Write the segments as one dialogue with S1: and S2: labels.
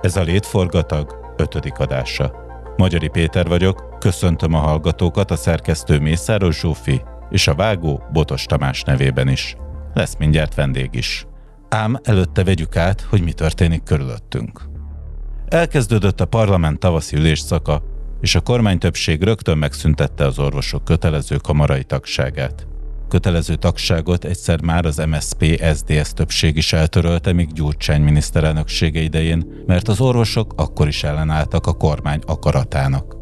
S1: Ez a Létforgatag ötödik adása. Magyari Péter vagyok, köszöntöm a hallgatókat a szerkesztő Mészáros Zsófi és a vágó Botos Tamás nevében is. Lesz mindjárt vendég is. Ám előtte vegyük át, hogy mi történik körülöttünk. Elkezdődött a parlament tavaszi ülésszaka, és a kormány többség rögtön megszüntette az orvosok kötelező kamarai tagságát. Kötelező tagságot egyszer már az MSP SDS többség is eltörölte, míg Gyurcsány miniszterelnöksége idején, mert az orvosok akkor is ellenálltak a kormány akaratának.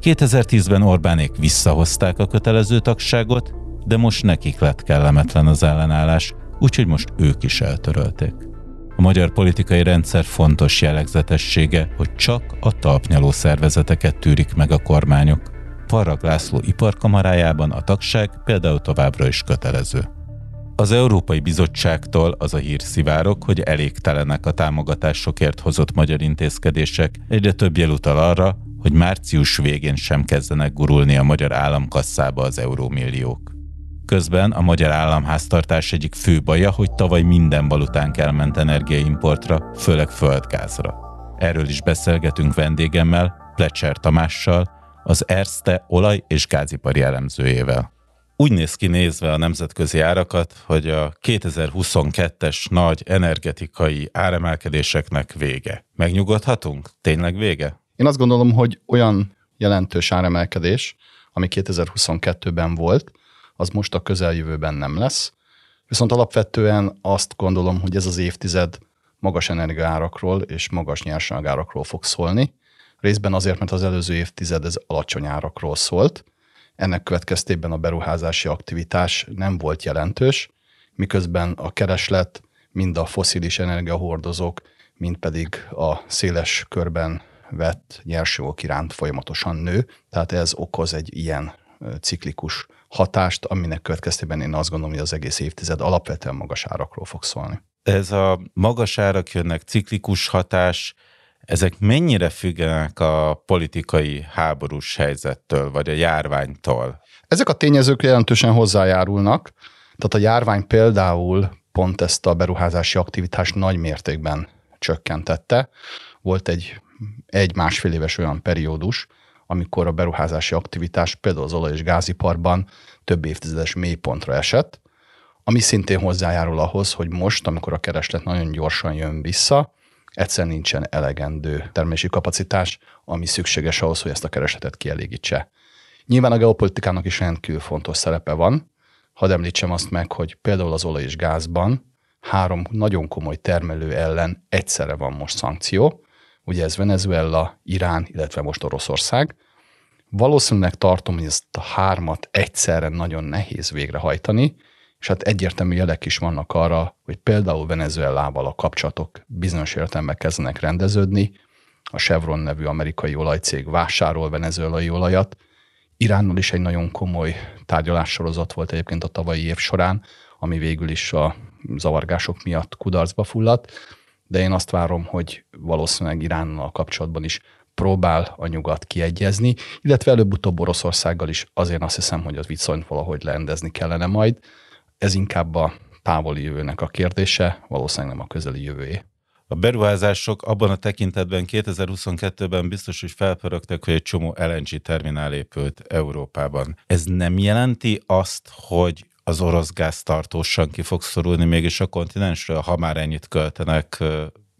S1: 2010-ben Orbánék visszahozták a kötelező tagságot, de most nekik lett kellemetlen az ellenállás, úgyhogy most ők is eltörölték. A magyar politikai rendszer fontos jellegzetessége, hogy csak a talpnyaló szervezeteket tűrik meg a kormányok. Parag László iparkamarájában a tagság például továbbra is kötelező. Az Európai Bizottságtól az a hír szivárok, hogy elégtelenek a támogatásokért hozott magyar intézkedések, egyre több jel utal arra, hogy március végén sem kezdenek gurulni a magyar államkasszába az eurómilliók. Közben a magyar államháztartás egyik fő baja, hogy tavaly minden valutánk elment energiaimportra, főleg földgázra. Erről is beszélgetünk vendégemmel, Plecser Tamással, az Erste olaj- és gázipari elemzőjével. Úgy néz ki nézve a nemzetközi árakat, hogy a 2022-es nagy energetikai áremelkedéseknek vége. Megnyugodhatunk? Tényleg vége?
S2: Én azt gondolom, hogy olyan jelentős áremelkedés, ami 2022-ben volt, az most a közeljövőben nem lesz. Viszont alapvetően azt gondolom, hogy ez az évtized magas energiaárakról és magas nyersanyagárakról fog szólni. Részben azért, mert az előző évtized ez alacsony árakról szólt. Ennek következtében a beruházási aktivitás nem volt jelentős, miközben a kereslet mind a foszilis energiahordozók, mind pedig a széles körben vett nyersanyagok iránt folyamatosan nő, tehát ez okoz egy ilyen ciklikus hatást, aminek következtében én azt gondolom, hogy az egész évtized alapvetően magas árakról fog szólni.
S1: Ez a magas árak jönnek, ciklikus hatás, ezek mennyire függenek a politikai háborús helyzettől, vagy a járványtól?
S2: Ezek a tényezők jelentősen hozzájárulnak. Tehát a járvány például pont ezt a beruházási aktivitást nagy mértékben csökkentette. Volt egy egy-másfél éves olyan periódus, amikor a beruházási aktivitás például az olaj- és gáziparban több évtizedes mélypontra esett, ami szintén hozzájárul ahhoz, hogy most, amikor a kereslet nagyon gyorsan jön vissza, egyszer nincsen elegendő termési kapacitás, ami szükséges ahhoz, hogy ezt a keresletet kielégítse. Nyilván a geopolitikának is rendkívül fontos szerepe van. Hadd említsem azt meg, hogy például az olaj és gázban három nagyon komoly termelő ellen egyszerre van most szankció, ugye ez Venezuela, Irán, illetve most Oroszország. Valószínűleg tartom, hogy ezt a hármat egyszerre nagyon nehéz végrehajtani, és hát egyértelmű jelek is vannak arra, hogy például Venezuelával a kapcsolatok bizonyos értelemben kezdenek rendeződni, a Chevron nevű amerikai olajcég vásárol venezuelai olajat, Iránnal is egy nagyon komoly tárgyalássorozat volt egyébként a tavalyi év során, ami végül is a zavargások miatt kudarcba fulladt. De én azt várom, hogy valószínűleg Iránnal kapcsolatban is próbál a nyugat kiegyezni, illetve előbb-utóbb Oroszországgal is. Azért azt hiszem, hogy az viszonyt valahogy rendezni kellene majd. Ez inkább a távoli jövőnek a kérdése, valószínűleg nem a közeli jövőjé.
S1: A beruházások abban a tekintetben 2022-ben biztos, hogy felpörögtek, hogy egy csomó LNG terminál épült Európában. Ez nem jelenti azt, hogy az orosz gáz tartósan ki fog szorulni mégis a kontinensről, ha már ennyit költenek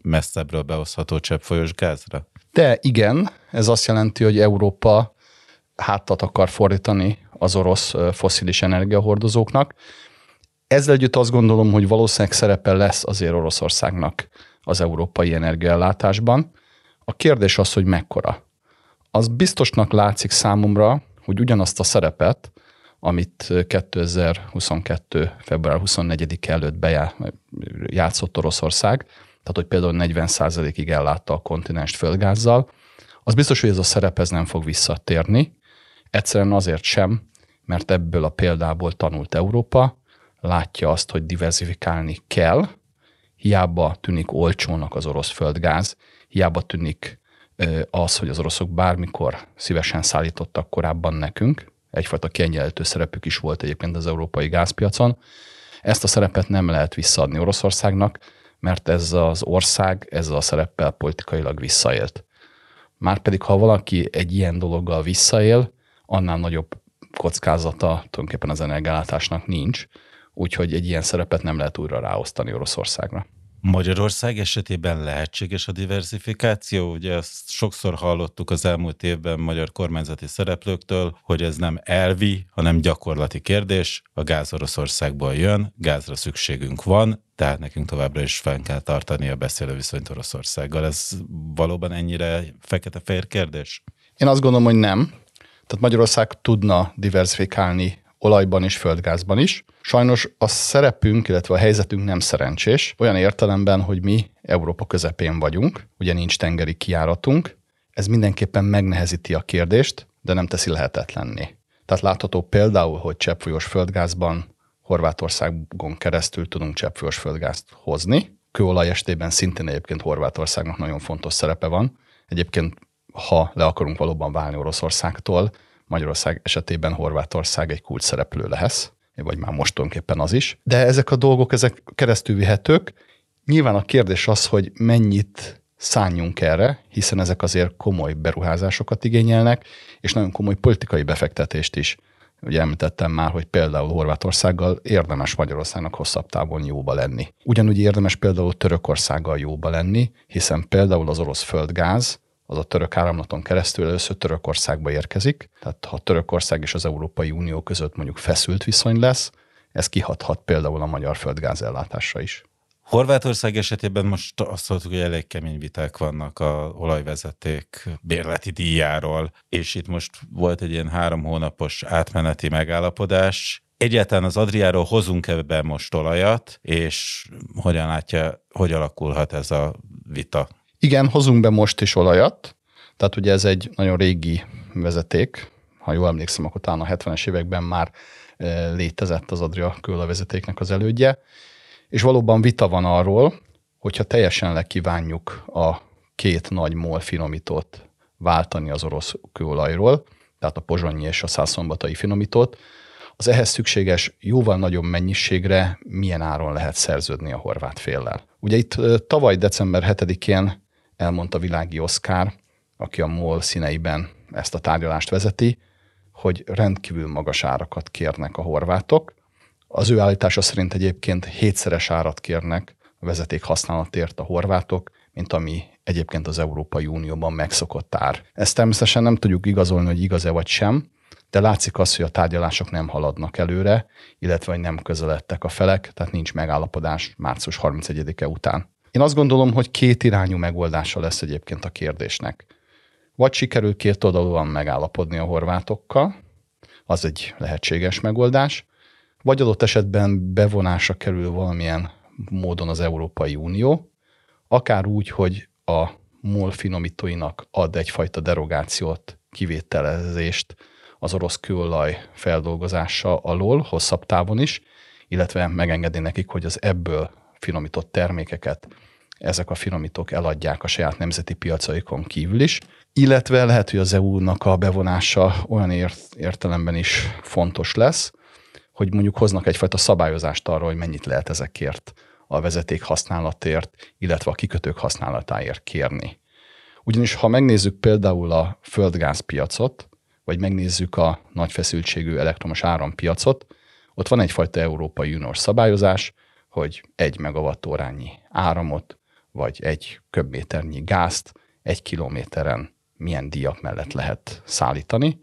S1: messzebbről behozható cseppfolyós gázra?
S2: De igen, ez azt jelenti, hogy Európa hátat akar fordítani az orosz foszilis energiahordozóknak. Ezzel együtt azt gondolom, hogy valószínűleg szerepe lesz azért Oroszországnak az európai energiaellátásban. A kérdés az, hogy mekkora. Az biztosnak látszik számomra, hogy ugyanazt a szerepet, amit 2022. február 24 előtt bejátszott Oroszország, tehát hogy például 40%-ig ellátta a kontinens földgázzal, az biztos, hogy ez a szerep ez nem fog visszatérni. Egyszerűen azért sem, mert ebből a példából tanult Európa, látja azt, hogy diversifikálni kell, hiába tűnik olcsónak az orosz földgáz, hiába tűnik az, hogy az oroszok bármikor szívesen szállítottak korábban nekünk, egyfajta kiegyenlítő szerepük is volt egyébként az európai gázpiacon. Ezt a szerepet nem lehet visszaadni Oroszországnak, mert ez az ország ezzel a szereppel politikailag visszaélt. Márpedig, ha valaki egy ilyen dologgal visszaél, annál nagyobb kockázata tulajdonképpen az energiállátásnak nincs, úgyhogy egy ilyen szerepet nem lehet újra ráosztani Oroszországra.
S1: Magyarország esetében lehetséges a diversifikáció? Ugye ezt sokszor hallottuk az elmúlt évben magyar kormányzati szereplőktől, hogy ez nem elvi, hanem gyakorlati kérdés. A gáz Oroszországból jön, gázra szükségünk van, tehát nekünk továbbra is fenn kell tartani a beszélő viszonyt Oroszországgal. Ez valóban ennyire fekete-fehér kérdés?
S2: Én azt gondolom, hogy nem. Tehát Magyarország tudna diversifikálni olajban és földgázban is. Sajnos a szerepünk, illetve a helyzetünk nem szerencsés, olyan értelemben, hogy mi Európa közepén vagyunk, ugye nincs tengeri kiáratunk, ez mindenképpen megnehezíti a kérdést, de nem teszi lehetetlenné. Tehát látható például, hogy cseppfolyós földgázban Horvátországon keresztül tudunk cseppfolyós földgázt hozni. Kőolaj estében szintén egyébként Horvátországnak nagyon fontos szerepe van. Egyébként, ha le akarunk valóban válni Oroszországtól, Magyarország esetében Horvátország egy kulcs szereplő lesz, vagy már most tulajdonképpen az is. De ezek a dolgok, ezek keresztül vihetők. Nyilván a kérdés az, hogy mennyit szálljunk erre, hiszen ezek azért komoly beruházásokat igényelnek, és nagyon komoly politikai befektetést is. Ugye említettem már, hogy például Horvátországgal érdemes Magyarországnak hosszabb távon jóba lenni. Ugyanúgy érdemes például Törökországgal jóba lenni, hiszen például az orosz földgáz az a török áramlaton keresztül először Törökországba érkezik. Tehát ha Törökország és az Európai Unió között mondjuk feszült viszony lesz, ez kihathat például a magyar földgázellátásra is.
S1: Horvátország esetében most azt mondtuk, hogy elég kemény viták vannak a olajvezeték bérleti díjáról, és itt most volt egy ilyen három hónapos átmeneti megállapodás. Egyáltalán az Adriáról hozunk ebbe most olajat, és hogyan látja, hogy alakulhat ez a vita?
S2: Igen, hozunk be most is olajat, tehát ugye ez egy nagyon régi vezeték, ha jól emlékszem, akkor talán a 70-es években már e, létezett az Adria kőolajvezetéknek az elődje, és valóban vita van arról, hogyha teljesen lekívánjuk a két nagy mol finomítót váltani az orosz kőolajról, tehát a pozsonyi és a szászombatai finomítót, az ehhez szükséges jóval nagyobb mennyiségre milyen áron lehet szerződni a horvát féllel. Ugye itt e, tavaly december 7-én elmondta Világi Oszkár, aki a MOL színeiben ezt a tárgyalást vezeti, hogy rendkívül magas árakat kérnek a horvátok. Az ő állítása szerint egyébként hétszeres árat kérnek a vezeték használatért a horvátok, mint ami egyébként az Európai Unióban megszokott ár. Ezt természetesen nem tudjuk igazolni, hogy igaz-e vagy sem, de látszik az, hogy a tárgyalások nem haladnak előre, illetve hogy nem közeledtek a felek, tehát nincs megállapodás március 31-e után. Én azt gondolom, hogy két irányú megoldása lesz egyébként a kérdésnek. Vagy sikerül két oldalúan megállapodni a horvátokkal, az egy lehetséges megoldás, vagy adott esetben bevonásra kerül valamilyen módon az Európai Unió, akár úgy, hogy a MOL finomítóinak ad egyfajta derogációt, kivételezést az orosz kőolaj feldolgozása alól, hosszabb távon is, illetve megengedi nekik, hogy az ebből finomított termékeket ezek a finomítók eladják a saját nemzeti piacaikon kívül is, illetve lehet, hogy az EU-nak a bevonása olyan ért- értelemben is fontos lesz, hogy mondjuk hoznak egyfajta szabályozást arra, hogy mennyit lehet ezekért a vezeték használatért, illetve a kikötők használatáért kérni. Ugyanis ha megnézzük például a földgázpiacot, vagy megnézzük a nagy feszültségű elektromos árampiacot, ott van egyfajta Európai Uniós szabályozás, hogy egy megawattórányi áramot, vagy egy köbméternyi gázt egy kilométeren milyen díjak mellett lehet szállítani.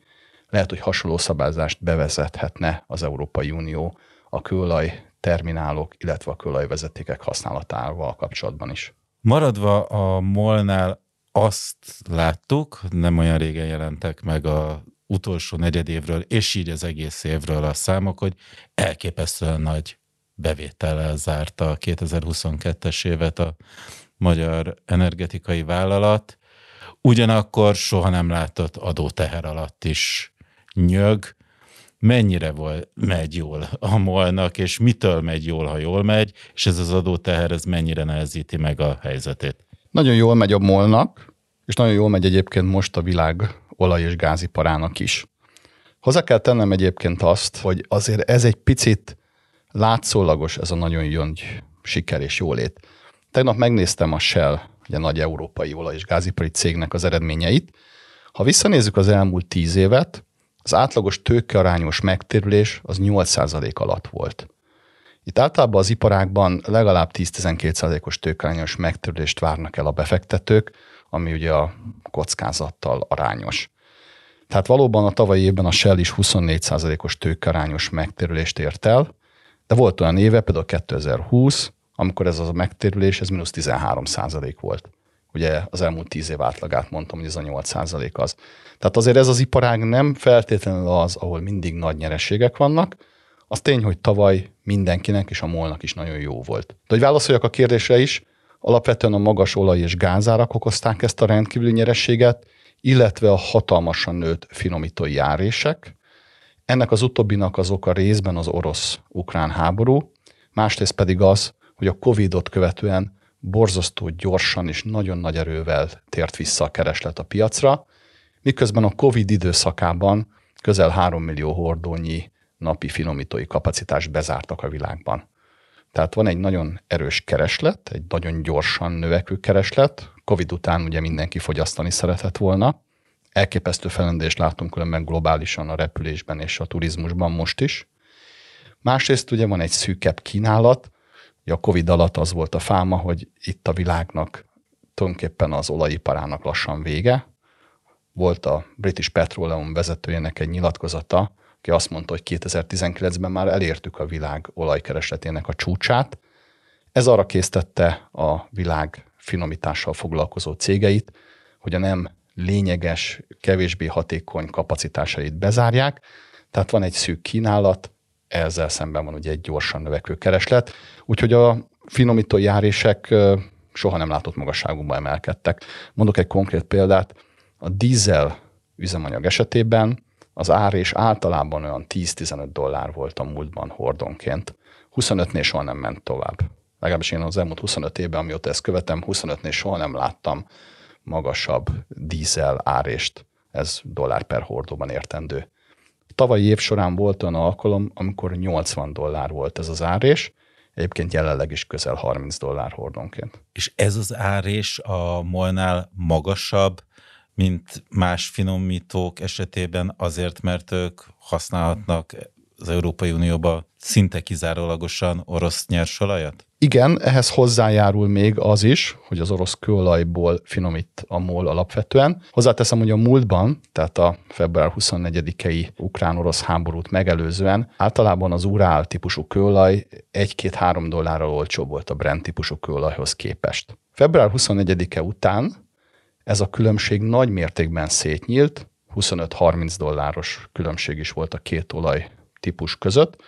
S2: Lehet, hogy hasonló szabályzást bevezethetne az Európai Unió a kőolaj terminálok, illetve a kőolajvezetékek használatával kapcsolatban is.
S1: Maradva a molnál azt láttuk, nem olyan régen jelentek meg a utolsó negyedévről, és így az egész évről a számok, hogy elképesztően nagy bevétellel zárta a 2022-es évet a magyar energetikai vállalat, ugyanakkor soha nem látott adóteher alatt is nyög, mennyire volt, megy jól a molnak, és mitől megy jól, ha jól megy, és ez az adóteher, ez mennyire nehezíti meg a helyzetét.
S2: Nagyon jól megy a molnak, és nagyon jól megy egyébként most a világ olaj- és gáziparának is. Hozzá kell tennem egyébként azt, hogy azért ez egy picit látszólagos ez a nagyon jön siker és jólét. Tegnap megnéztem a Shell, ugye nagy európai olaj- és gázipari cégnek az eredményeit. Ha visszanézzük az elmúlt tíz évet, az átlagos tőkearányos megtérülés az 8% alatt volt. Itt általában az iparákban legalább 10-12%-os tőkearányos megtérülést várnak el a befektetők, ami ugye a kockázattal arányos. Tehát valóban a tavalyi évben a Shell is 24%-os tőkearányos megtérülést ért el, de volt olyan éve, például 2020, amikor ez az a megtérülés, ez mínusz 13% volt. Ugye az elmúlt 10 év átlagát mondtam, hogy ez a 8 az. Tehát azért ez az iparág nem feltétlenül az, ahol mindig nagy nyereségek vannak, az tény, hogy tavaly mindenkinek és a molnak is nagyon jó volt. De hogy válaszoljak a kérdésre is, alapvetően a magas olaj és gázárak okozták ezt a rendkívüli nyerességet, illetve a hatalmasan nőtt finomítói árések. Ennek az utóbbinak az oka részben az orosz-ukrán háború, másrészt pedig az, hogy a Covid-ot követően borzasztó gyorsan és nagyon nagy erővel tért vissza a kereslet a piacra, miközben a Covid időszakában közel 3 millió hordónyi napi finomítói kapacitást bezártak a világban. Tehát van egy nagyon erős kereslet, egy nagyon gyorsan növekvő kereslet. Covid után ugye mindenki fogyasztani szeretett volna. Elképesztő felendést látunk különben globálisan a repülésben és a turizmusban most is. Másrészt ugye van egy szűkebb kínálat, a Covid alatt az volt a fáma, hogy itt a világnak tulajdonképpen az olajiparának lassan vége. Volt a British Petroleum vezetőjének egy nyilatkozata, aki azt mondta, hogy 2019-ben már elértük a világ olajkeresletének a csúcsát. Ez arra késztette a világ finomítással foglalkozó cégeit, hogy a nem lényeges, kevésbé hatékony kapacitásait bezárják, tehát van egy szűk kínálat, ezzel szemben van ugye egy gyorsan növekvő kereslet, úgyhogy a finomító járések soha nem látott magasságukba emelkedtek. Mondok egy konkrét példát, a dízel üzemanyag esetében az ár és általában olyan 10-15 dollár volt a múltban hordonként. 25-nél soha nem ment tovább. Legalábbis én az elmúlt 25 évben, amióta ezt követem, 25-nél soha nem láttam magasabb dízel árést. Ez dollár per hordóban értendő. Tavalyi év során volt olyan alkalom, amikor 80 dollár volt ez az árés, egyébként jelenleg is közel 30 dollár hordonként.
S1: És ez az árés a molnál magasabb, mint más finomítók esetében azért, mert ők használhatnak az Európai Unióba szinte kizárólagosan orosz nyersolajat?
S2: Igen, ehhez hozzájárul még az is, hogy az orosz kőolajból finomít a MOL alapvetően. Hozzáteszem, hogy a múltban, tehát a február 24-i ukrán-orosz háborút megelőzően általában az urál típusú kőolaj 1-2-3 dollárral olcsóbb volt a Brent típusú kőolajhoz képest. Február 24-e után ez a különbség nagy mértékben szétnyílt, 25-30 dolláros különbség is volt a két olaj típus között,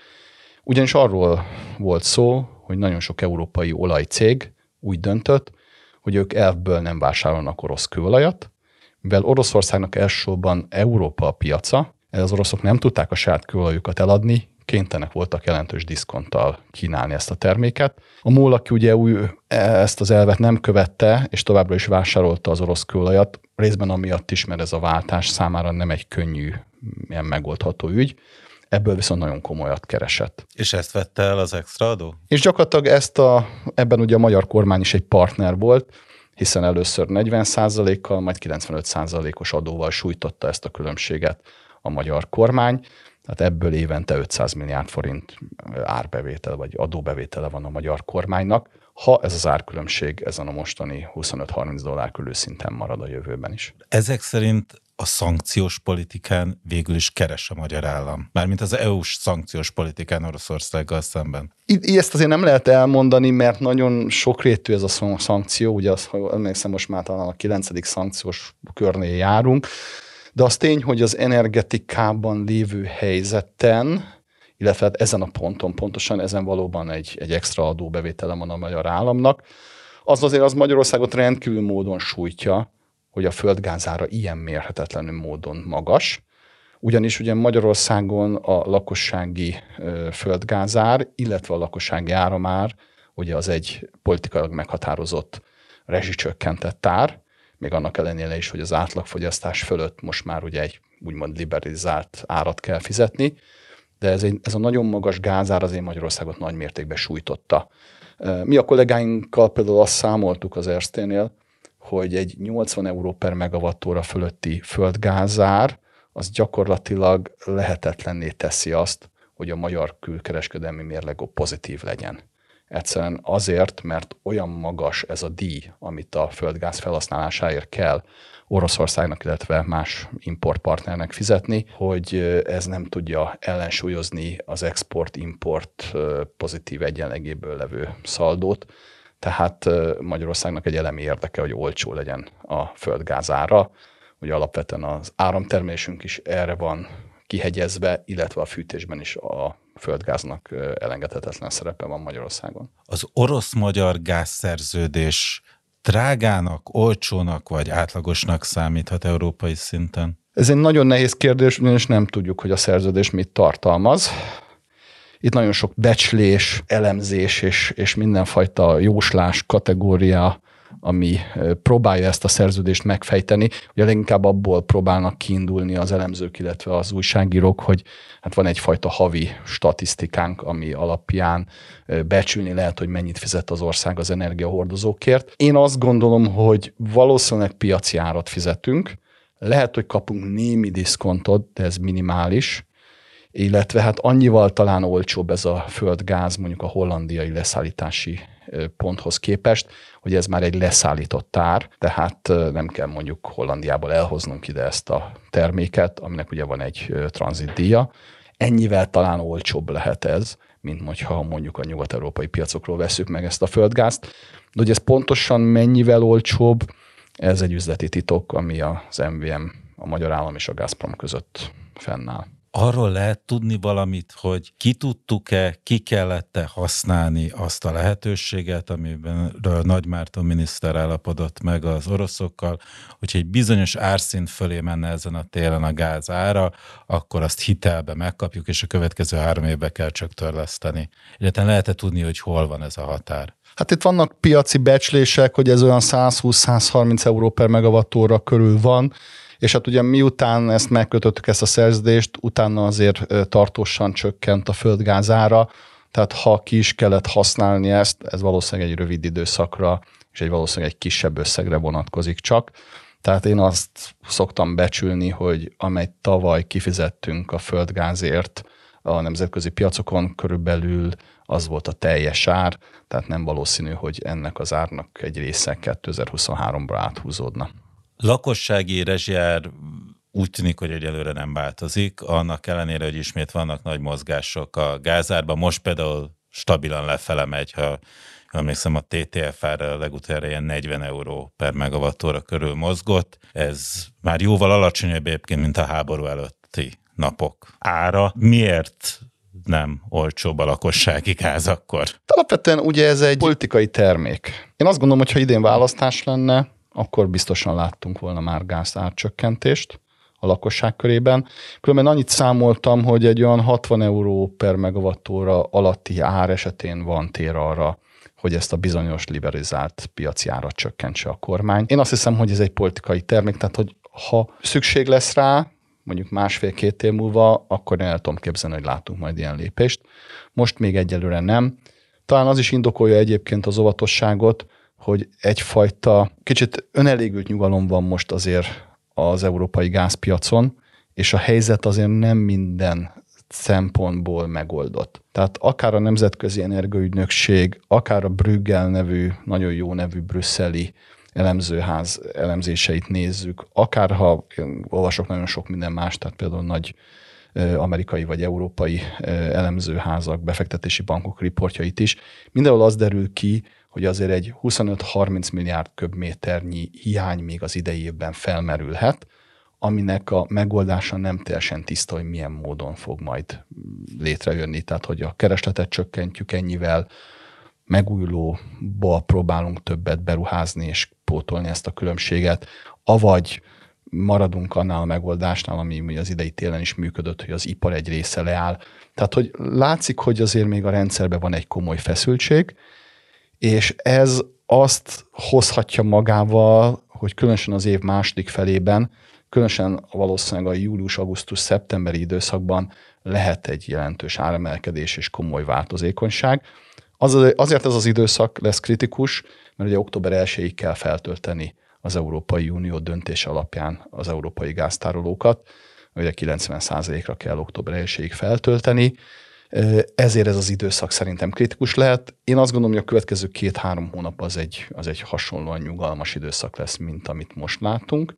S2: ugyanis arról volt szó, hogy nagyon sok európai olajcég úgy döntött, hogy ők elfből nem vásárolnak orosz kőolajat, mivel Oroszországnak elsősorban Európa a piaca, az oroszok nem tudták a saját kőolajukat eladni, kénytelenek voltak jelentős diszkonttal kínálni ezt a terméket. A MOL, aki ugye új, ezt az elvet nem követte, és továbbra is vásárolta az orosz kőolajat, részben amiatt is, mert ez a váltás számára nem egy könnyű, ilyen megoldható ügy, ebből viszont nagyon komolyat keresett.
S1: És ezt vette el az extra adó?
S2: És gyakorlatilag ezt a, ebben ugye a magyar kormány is egy partner volt, hiszen először 40%-kal, majd 95%-os adóval sújtotta ezt a különbséget a magyar kormány. Tehát ebből évente 500 milliárd forint árbevétel vagy adóbevétele van a magyar kormánynak, ha ez az árkülönbség ezen a mostani 25-30 dollár körül szinten marad a jövőben is.
S1: Ezek szerint a szankciós politikán végül is keres a magyar állam. Mármint az EU-s szankciós politikán Oroszországgal szemben.
S2: I- ezt azért nem lehet elmondani, mert nagyon sokrétű ez a szankció. Ugye azt, emlékszem, most már talán a kilencedik szankciós körnél járunk de az tény, hogy az energetikában lévő helyzeten, illetve hát ezen a ponton pontosan, ezen valóban egy, egy extra adóbevétele van a magyar államnak, az azért az Magyarországot rendkívül módon sújtja, hogy a földgázára ilyen mérhetetlenül módon magas, ugyanis ugye Magyarországon a lakossági földgázár, illetve a lakossági áramár, ugye az egy politikailag meghatározott rezsicsökkentett ár, még annak ellenére is, hogy az átlagfogyasztás fölött most már ugye egy úgymond liberalizált árat kell fizetni, de ez, egy, ez a nagyon magas gázár azért Magyarországot nagy mértékben sújtotta. Mi a kollégáinkkal például azt számoltuk az Ersténél, hogy egy 80 euró per megawattóra fölötti földgázár, az gyakorlatilag lehetetlenné teszi azt, hogy a magyar külkereskedelmi mérlegó pozitív legyen. Egyszerűen azért, mert olyan magas ez a díj, amit a földgáz felhasználásáért kell Oroszországnak, illetve más importpartnernek fizetni, hogy ez nem tudja ellensúlyozni az export-import pozitív egyenlegéből levő szaldót. Tehát Magyarországnak egy elemi érdeke, hogy olcsó legyen a földgázára. Ugye alapvetően az áramtermelésünk is erre van kihegyezve, illetve a fűtésben is a földgáznak elengedhetetlen szerepe van Magyarországon.
S1: Az orosz-magyar gázszerződés drágának, olcsónak vagy átlagosnak számíthat európai szinten?
S2: Ez egy nagyon nehéz kérdés, ugyanis nem tudjuk, hogy a szerződés mit tartalmaz. Itt nagyon sok becslés, elemzés és, és mindenfajta jóslás kategória ami próbálja ezt a szerződést megfejteni. Ugye leginkább abból próbálnak kiindulni az elemzők, illetve az újságírók, hogy hát van egyfajta havi statisztikánk, ami alapján becsülni lehet, hogy mennyit fizet az ország az energiahordozókért. Én azt gondolom, hogy valószínűleg piaci árat fizetünk, lehet, hogy kapunk némi diszkontot, de ez minimális, illetve hát annyival talán olcsóbb ez a földgáz mondjuk a hollandiai leszállítási ponthoz képest, hogy ez már egy leszállított tár, tehát nem kell mondjuk Hollandiából elhoznunk ide ezt a terméket, aminek ugye van egy tranzitdíja. Ennyivel talán olcsóbb lehet ez, mint hogyha mondjuk a nyugat-európai piacokról veszük meg ezt a földgázt. De hogy ez pontosan mennyivel olcsóbb, ez egy üzleti titok, ami az MVM, a Magyar Állam és a Gazprom között fennáll
S1: arról lehet tudni valamit, hogy ki tudtuk-e, ki kellett-e használni azt a lehetőséget, amiben Nagy Márton miniszter állapodott meg az oroszokkal, hogy egy bizonyos árszint fölé menne ezen a télen a gáz ára, akkor azt hitelbe megkapjuk, és a következő három évbe kell csak törleszteni. Illetve lehet-e tudni, hogy hol van ez a határ?
S2: Hát itt vannak piaci becslések, hogy ez olyan 120-130 euró per megawattóra körül van, és hát ugye miután ezt megkötöttük, ezt a szerződést, utána azért tartósan csökkent a földgázára, tehát ha ki is kellett használni ezt, ez valószínűleg egy rövid időszakra, és egy valószínűleg egy kisebb összegre vonatkozik csak. Tehát én azt szoktam becsülni, hogy amely tavaly kifizettünk a földgázért a nemzetközi piacokon, körülbelül az volt a teljes ár, tehát nem valószínű, hogy ennek az árnak egy része 2023-ra áthúzódna
S1: lakossági rezsiár úgy tűnik, hogy egyelőre nem változik, annak ellenére, hogy ismét vannak nagy mozgások a gázárban. Most például stabilan lefele megy, ha emlékszem, a TTF-ára legutóbb ilyen 40 euró per megawattóra körül mozgott. Ez már jóval alacsonyabb egyébként, mint a háború előtti napok ára. Miért nem olcsóbb a lakossági gáz akkor?
S2: Alapvetően ugye ez egy politikai termék. Én azt gondolom, hogy ha idén választás lenne, akkor biztosan láttunk volna már gázárcsökkentést a lakosság körében. Különben annyit számoltam, hogy egy olyan 60 euró per megawattóra alatti ár esetén van tér arra, hogy ezt a bizonyos liberalizált piaci árat csökkentse a kormány. Én azt hiszem, hogy ez egy politikai termék, tehát hogy ha szükség lesz rá, mondjuk másfél-két év múlva, akkor el tudom képzelni, hogy látunk majd ilyen lépést. Most még egyelőre nem. Talán az is indokolja egyébként az óvatosságot, hogy egyfajta kicsit önelégült nyugalom van most azért az európai gázpiacon, és a helyzet azért nem minden szempontból megoldott. Tehát akár a Nemzetközi Energiaügynökség, akár a Brüggel nevű, nagyon jó nevű brüsszeli elemzőház elemzéseit nézzük, akár ha olvasok nagyon sok minden más, tehát például nagy amerikai vagy európai elemzőházak, befektetési bankok riportjait is, mindenhol az derül ki, hogy azért egy 25-30 milliárd köbméternyi hiány még az idei évben felmerülhet, aminek a megoldása nem teljesen tiszta, hogy milyen módon fog majd létrejönni. Tehát, hogy a keresletet csökkentjük ennyivel, megújulóba próbálunk többet beruházni és pótolni ezt a különbséget, avagy maradunk annál a megoldásnál, ami az idei télen is működött, hogy az ipar egy része leáll. Tehát, hogy látszik, hogy azért még a rendszerben van egy komoly feszültség, és ez azt hozhatja magával, hogy különösen az év második felében, különösen valószínűleg a július-augusztus-szeptemberi időszakban lehet egy jelentős áremelkedés és komoly változékonyság, Az, azért ez az időszak lesz kritikus, mert ugye október 1 kell feltölteni az Európai Unió döntés alapján az európai gáztárolókat, ugye 90%-ra kell október 1 feltölteni, ezért ez az időszak szerintem kritikus lehet. Én azt gondolom, hogy a következő két-három hónap az egy, az egy hasonlóan nyugalmas időszak lesz, mint amit most látunk,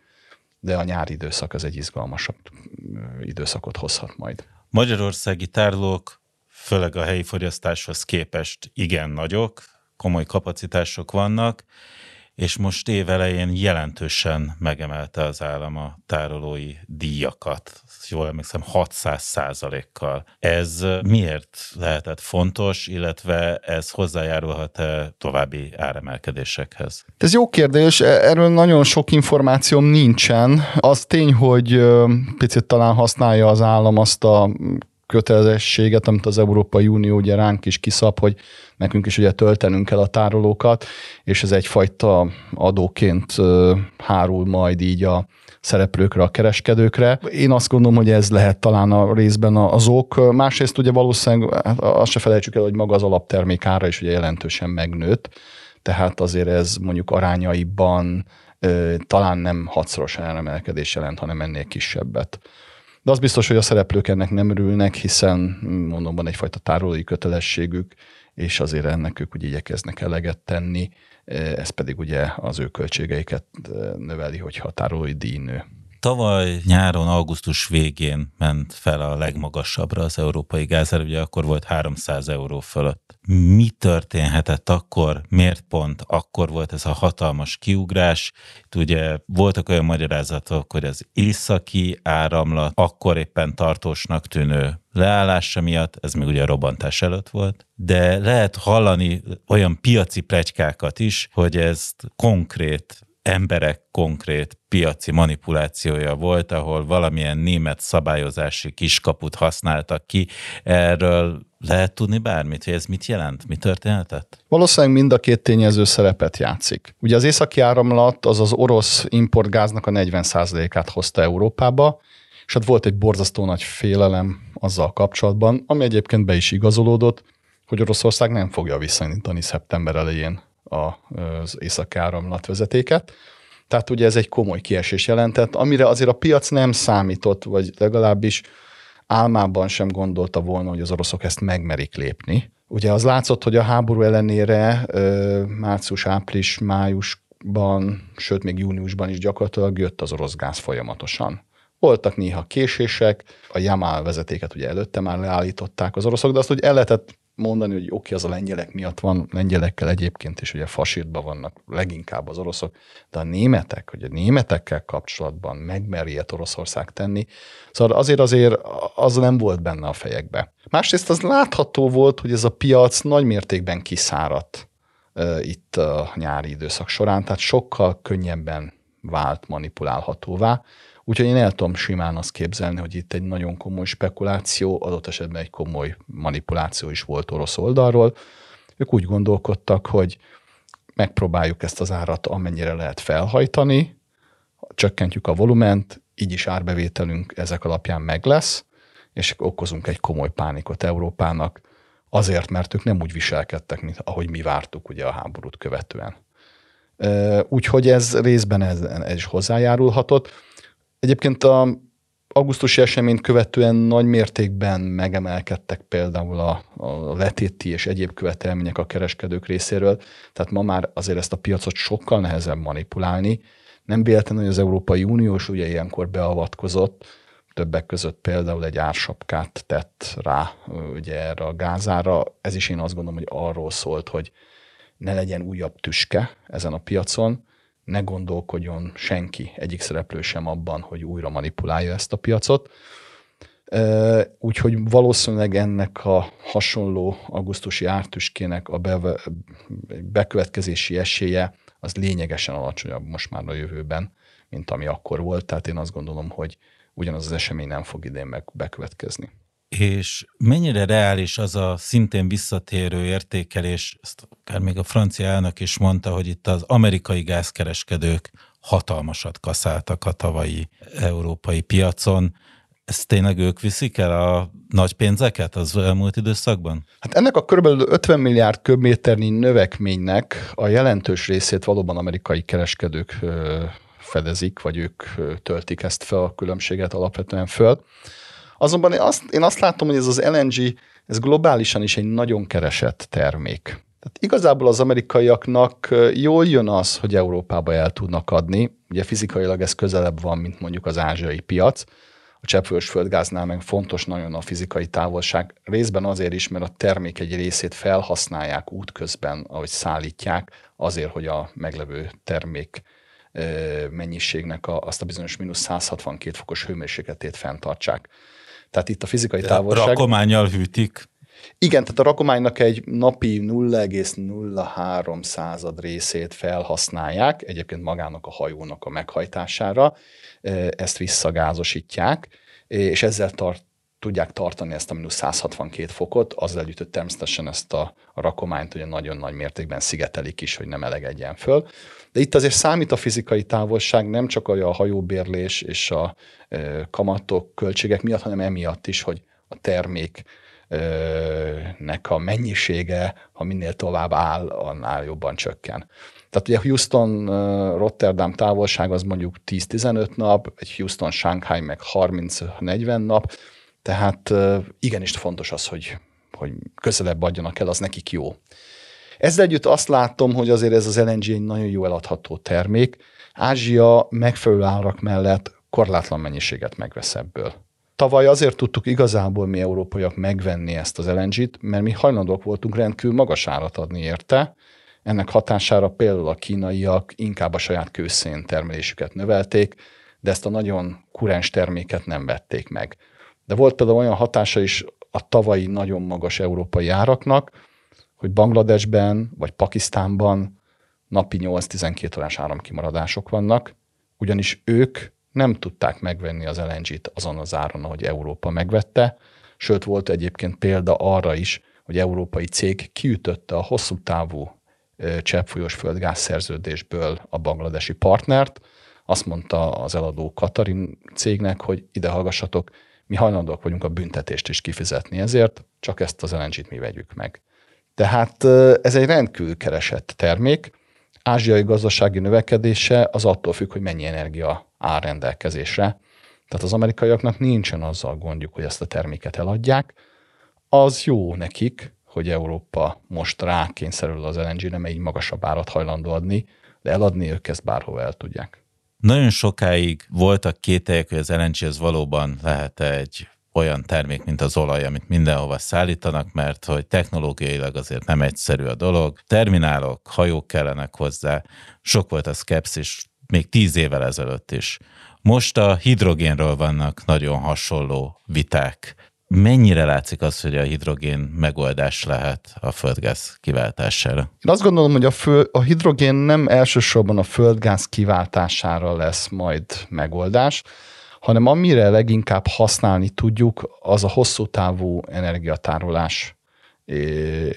S2: de a nyári időszak az egy izgalmasabb időszakot hozhat majd.
S1: Magyarországi tárlók, főleg a helyi fogyasztáshoz képest igen nagyok, komoly kapacitások vannak, és most évelején jelentősen megemelte az állam a tárolói díjakat. Jól emlékszem, 600 százalékkal. Ez miért lehetett fontos, illetve ez hozzájárulhat-e további áremelkedésekhez?
S2: Ez jó kérdés, e- erről nagyon sok információm nincsen. Az tény, hogy picit talán használja az állam azt a kötelezettséget, amit az Európai Unió ugye ránk is kiszab, hogy nekünk is ugye töltenünk kell a tárolókat, és ez egyfajta adóként hárul majd így a szereplőkre, a kereskedőkre. Én azt gondolom, hogy ez lehet talán a részben az ok. Másrészt ugye valószínűleg hát azt se felejtsük el, hogy maga az alaptermék ára is ugye jelentősen megnőtt, tehát azért ez mondjuk arányaiban talán nem hatszoros emelkedés jelent, hanem ennél kisebbet. De az biztos, hogy a szereplők ennek nem örülnek, hiszen mondom, van egyfajta tárolói kötelességük, és azért ennek ők úgy igyekeznek eleget tenni, ez pedig ugye az ő költségeiket növeli, hogyha a tárolói díj nő.
S1: Tavaly nyáron, augusztus végén ment fel a legmagasabbra az európai gázár, ugye akkor volt 300 euró fölött. Mi történhetett akkor, miért pont akkor volt ez a hatalmas kiugrás? Itt ugye voltak olyan magyarázatok, hogy az északi áramlat akkor éppen tartósnak tűnő leállása miatt, ez még ugye a robbantás előtt volt, de lehet hallani olyan piaci plegykákat is, hogy ezt konkrét emberek konkrét piaci manipulációja volt, ahol valamilyen német szabályozási kiskaput használtak ki. Erről lehet tudni bármit, hogy ez mit jelent? Mi történhetett?
S2: Valószínűleg mind a két tényező szerepet játszik. Ugye az északi áramlat az az orosz importgáznak a 40%-át hozta Európába, és hát volt egy borzasztó nagy félelem azzal kapcsolatban, ami egyébként be is igazolódott, hogy Oroszország nem fogja visszanyitani szeptember elején az áramlat vezetéket. Tehát ugye ez egy komoly kiesés jelentett, amire azért a piac nem számított, vagy legalábbis álmában sem gondolta volna, hogy az oroszok ezt megmerik lépni. Ugye az látszott, hogy a háború ellenére március, április, májusban, sőt még júniusban is gyakorlatilag jött az orosz gáz folyamatosan. Voltak néha késések, a Jamal vezetéket ugye előtte már leállították az oroszok, de azt úgy el lehetett mondani, hogy oké, okay, az a lengyelek miatt van, lengyelekkel egyébként is ugye fasírtban vannak leginkább az oroszok, de a németek, hogy a németekkel kapcsolatban megmeri ilyet Oroszország tenni, szóval azért azért az nem volt benne a fejekbe. Másrészt az látható volt, hogy ez a piac nagy mértékben kiszáradt uh, itt a nyári időszak során, tehát sokkal könnyebben vált manipulálhatóvá, Úgyhogy én el tudom simán azt képzelni, hogy itt egy nagyon komoly spekuláció, adott esetben egy komoly manipuláció is volt orosz oldalról. Ők úgy gondolkodtak, hogy megpróbáljuk ezt az árat amennyire lehet felhajtani, csökkentjük a volument, így is árbevételünk ezek alapján meg lesz, és okozunk egy komoly pánikot Európának, azért, mert ők nem úgy viselkedtek, mint ahogy mi vártuk ugye a háborút követően. Úgyhogy ez részben ez, ez is hozzájárulhatott. Egyébként a augusztusi eseményt követően nagy mértékben megemelkedtek például a, a letéti és egyéb követelmények a kereskedők részéről, tehát ma már azért ezt a piacot sokkal nehezebb manipulálni. Nem véletlenül, hogy az Európai Uniós ugye ilyenkor beavatkozott, többek között például egy ársapkát tett rá ugye erre a gázára. Ez is én azt gondolom, hogy arról szólt, hogy ne legyen újabb tüske ezen a piacon, ne gondolkodjon senki, egyik szereplő sem abban, hogy újra manipulálja ezt a piacot. Úgyhogy valószínűleg ennek a hasonló augusztusi ártüskének a bekövetkezési esélye az lényegesen alacsonyabb most már a jövőben, mint ami akkor volt. Tehát én azt gondolom, hogy ugyanaz az esemény nem fog idén meg bekövetkezni.
S1: És mennyire reális az a szintén visszatérő értékelés, ezt akár még a francia elnök is mondta, hogy itt az amerikai gázkereskedők hatalmasat kaszáltak a tavalyi európai piacon. Ez tényleg ők viszik el a nagy pénzeket az elmúlt időszakban?
S2: Hát ennek a kb. 50 milliárd köbméternyi növekménynek a jelentős részét valóban amerikai kereskedők fedezik, vagy ők töltik ezt fel, a különbséget alapvetően föl. Azonban én azt, én azt látom, hogy ez az LNG, ez globálisan is egy nagyon keresett termék. Tehát igazából az amerikaiaknak jól jön az, hogy Európába el tudnak adni. Ugye fizikailag ez közelebb van, mint mondjuk az ázsiai piac. A cseppfolyós földgáznál meg fontos nagyon a fizikai távolság. Részben azért is, mert a termék egy részét felhasználják útközben, ahogy szállítják, azért, hogy a meglevő termék mennyiségnek a, azt a bizonyos mínusz 162 fokos hőmérsékletét fenntartsák. Tehát itt a fizikai távolság...
S1: Rakományjal hűtik?
S2: Igen, tehát a rakománynak egy napi 0,03 század részét felhasználják, egyébként magának a hajónak a meghajtására, ezt visszagázosítják, és ezzel tart, tudják tartani ezt a mínusz 162 fokot, azzal együtt, természetesen ezt a, a rakományt ugye nagyon nagy mértékben szigetelik is, hogy nem elegedjen föl. De itt azért számít a fizikai távolság nem csak a hajóbérlés és a e, kamatok, költségek miatt, hanem emiatt is, hogy a termék nek a mennyisége, ha minél tovább áll, annál jobban csökken. Tehát ugye Houston-Rotterdam távolság az mondjuk 10-15 nap, egy Houston-Shanghai meg 30-40 nap, tehát igenis fontos az, hogy, hogy közelebb adjanak el, az nekik jó. Ezzel együtt azt látom, hogy azért ez az LNG egy nagyon jó eladható termék. Ázsia megfelelő árak mellett korlátlan mennyiséget megvesz ebből. Tavaly azért tudtuk igazából mi európaiak megvenni ezt az LNG-t, mert mi hajlandók voltunk rendkívül magas árat adni érte. Ennek hatására például a kínaiak inkább a saját kőszén termelésüket növelték, de ezt a nagyon kurens terméket nem vették meg. De volt például olyan hatása is a tavalyi nagyon magas európai áraknak, hogy Bangladesben vagy Pakisztánban napi 8-12 órás áramkimaradások vannak, ugyanis ők nem tudták megvenni az LNG-t azon az áron, ahogy Európa megvette, sőt volt egyébként példa arra is, hogy európai cég kiütötte a hosszú távú cseppfolyós földgáz szerződésből a bangladesi partnert, azt mondta az eladó Katarin cégnek, hogy ide hallgassatok, mi hajlandóak vagyunk a büntetést is kifizetni ezért, csak ezt az LNG-t mi vegyük meg. Tehát ez egy rendkívül keresett termék. Ázsiai gazdasági növekedése az attól függ, hogy mennyi energia áll rendelkezésre. Tehát az amerikaiaknak nincsen azzal gondjuk, hogy ezt a terméket eladják. Az jó nekik, hogy Európa most rákényszerül az LNG-re, mert így magasabb árat hajlandó adni, de eladni ők ezt bárhova el tudják.
S1: Nagyon sokáig voltak kételyek, hogy az LNG az valóban lehet egy olyan termék, mint az olaj, amit mindenhova szállítanak, mert hogy technológiailag azért nem egyszerű a dolog. Terminálok, hajók kellenek hozzá. Sok volt a szkepszis még tíz évvel ezelőtt is. Most a hidrogénről vannak nagyon hasonló viták. Mennyire látszik az, hogy a hidrogén megoldás lehet a földgáz kiváltására?
S2: Én azt gondolom, hogy a, föl, a hidrogén nem elsősorban a földgáz kiváltására lesz majd megoldás, hanem amire leginkább használni tudjuk, az a hosszú távú energiatárolás. É,